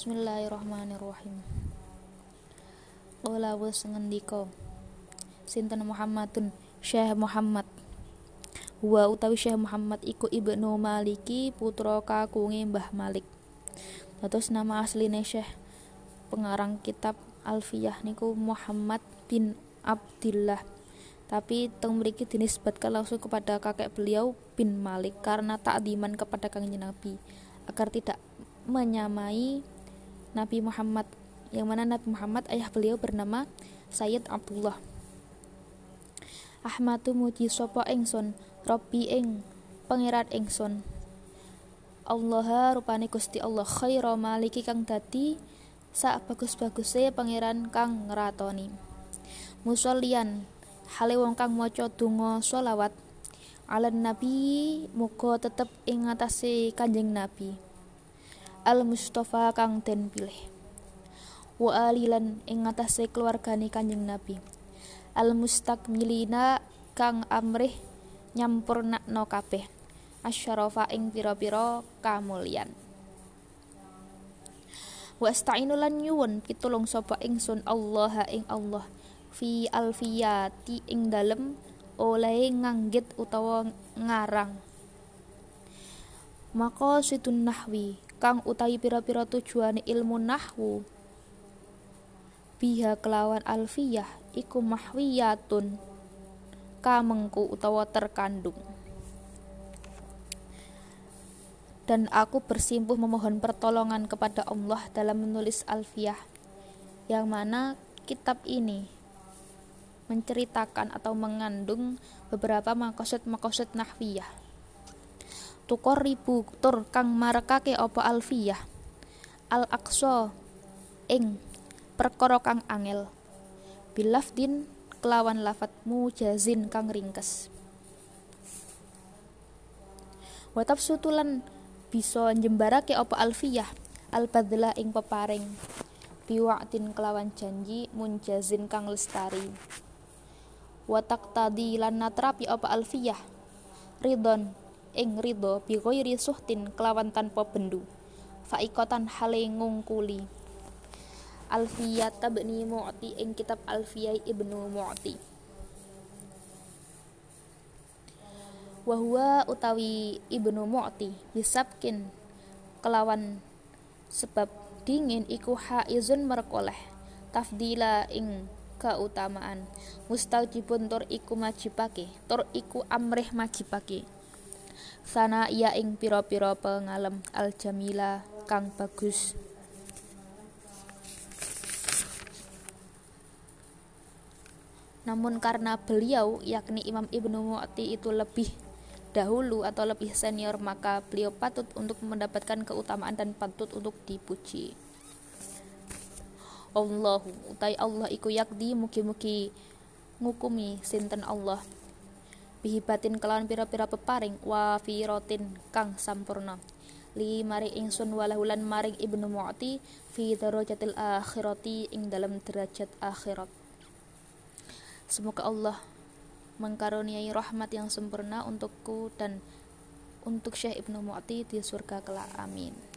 Bismillahirrahmanirrahim. Qala wis ngendika sinten Muhammadun Syekh Muhammad Wa utawi Syekh Muhammad iku Ibnu Maliki putra kakunge Mbah Malik. Terus nama asline Syekh pengarang kitab Alfiyah niku Muhammad bin Abdillah. Tapi teng mriki dinisbatkan langsung kepada kakek beliau bin Malik karena takdiman kepada kanjeng Nabi agar tidak menyamai Nabi Muhammad. Yang mana Nabi Muhammad ayah beliau bernama Sayyid Abdullah. Ahmadu muji sapa ingsun Robbi ing pangeran ingsun Allah rupane Gusti Allah khaira maliki kang dadi sak bagus-baguse pangeran kang ngratoni musollian hale wong kang maca donga selawat. Ala nabi muga tetep ing ngatasé kanjeng nabi al mustafa kang den pilih. Wa alilan ing ngatasé keluargane kanjeng nabi. Al mustakmilina kang amrih nyampurnakno kabeh. Asyarafa ing pira-pira kamulyan. Wasta'inu lan nyuwun pitulung sapa ingsun Allah ing Allah. Fi alfiyati ing dalem oleh nganggit utawa ngarang. Maka situn nahwi kang utawi pira-pira tujuane ilmu nahwu. Biha kelawan alfiyah iku mahwiyatun kamengku utawa terkandung. Dan aku bersimpuh memohon pertolongan kepada Allah dalam menulis Alfiyah yang mana kitab ini menceritakan atau mengandung beberapa makoset-makoset nahwiyah tukor ribu tur kang marekake apa alfiyah? Al aqsa ing perkara kang angel. Bilafdin kelawan lafat mujazin kang ringkes. Watap sutulan bisa njembarake apa alfiyah? Al badla ing peparing. Biwa'tin kelawan janji munjazin kang lestari. Watak tadi lan natrapi apa alfiyah? Ridon ing ridho bi ghairi suhtin kelawan tanpa bendu. Faikotan hale ngungkuli. Alfiyat Ibni Mu'ti ing kitab Alfiyah Ibnu Mu'ti. Wahwa utawi Ibnu Mu'ti bisabkin kelawan sebab dingin iku haizun merkoleh tafdila ing keutamaan. Mustajibun tur iku majibake tur iku amrih majibake sana iya ing piro-piro pengalem al jamila kang bagus Namun karena beliau yakni Imam Ibnu Mu'ti itu lebih dahulu atau lebih senior maka beliau patut untuk mendapatkan keutamaan dan patut untuk dipuji. Allahu utai Allah iku yakdi mugi-mugi ngukumi sinten Allah bihibatin kelawan pira-pira peparing wa firotin kang sampurna li mari ingsun walahulan maring ibnu mu'ti fi darajatil akhirati ing dalam derajat akhirat Semoga Allah mengkaruniai rahmat yang sempurna untukku dan untuk Syekh Ibnu Mu'ti di surga kelak. Amin.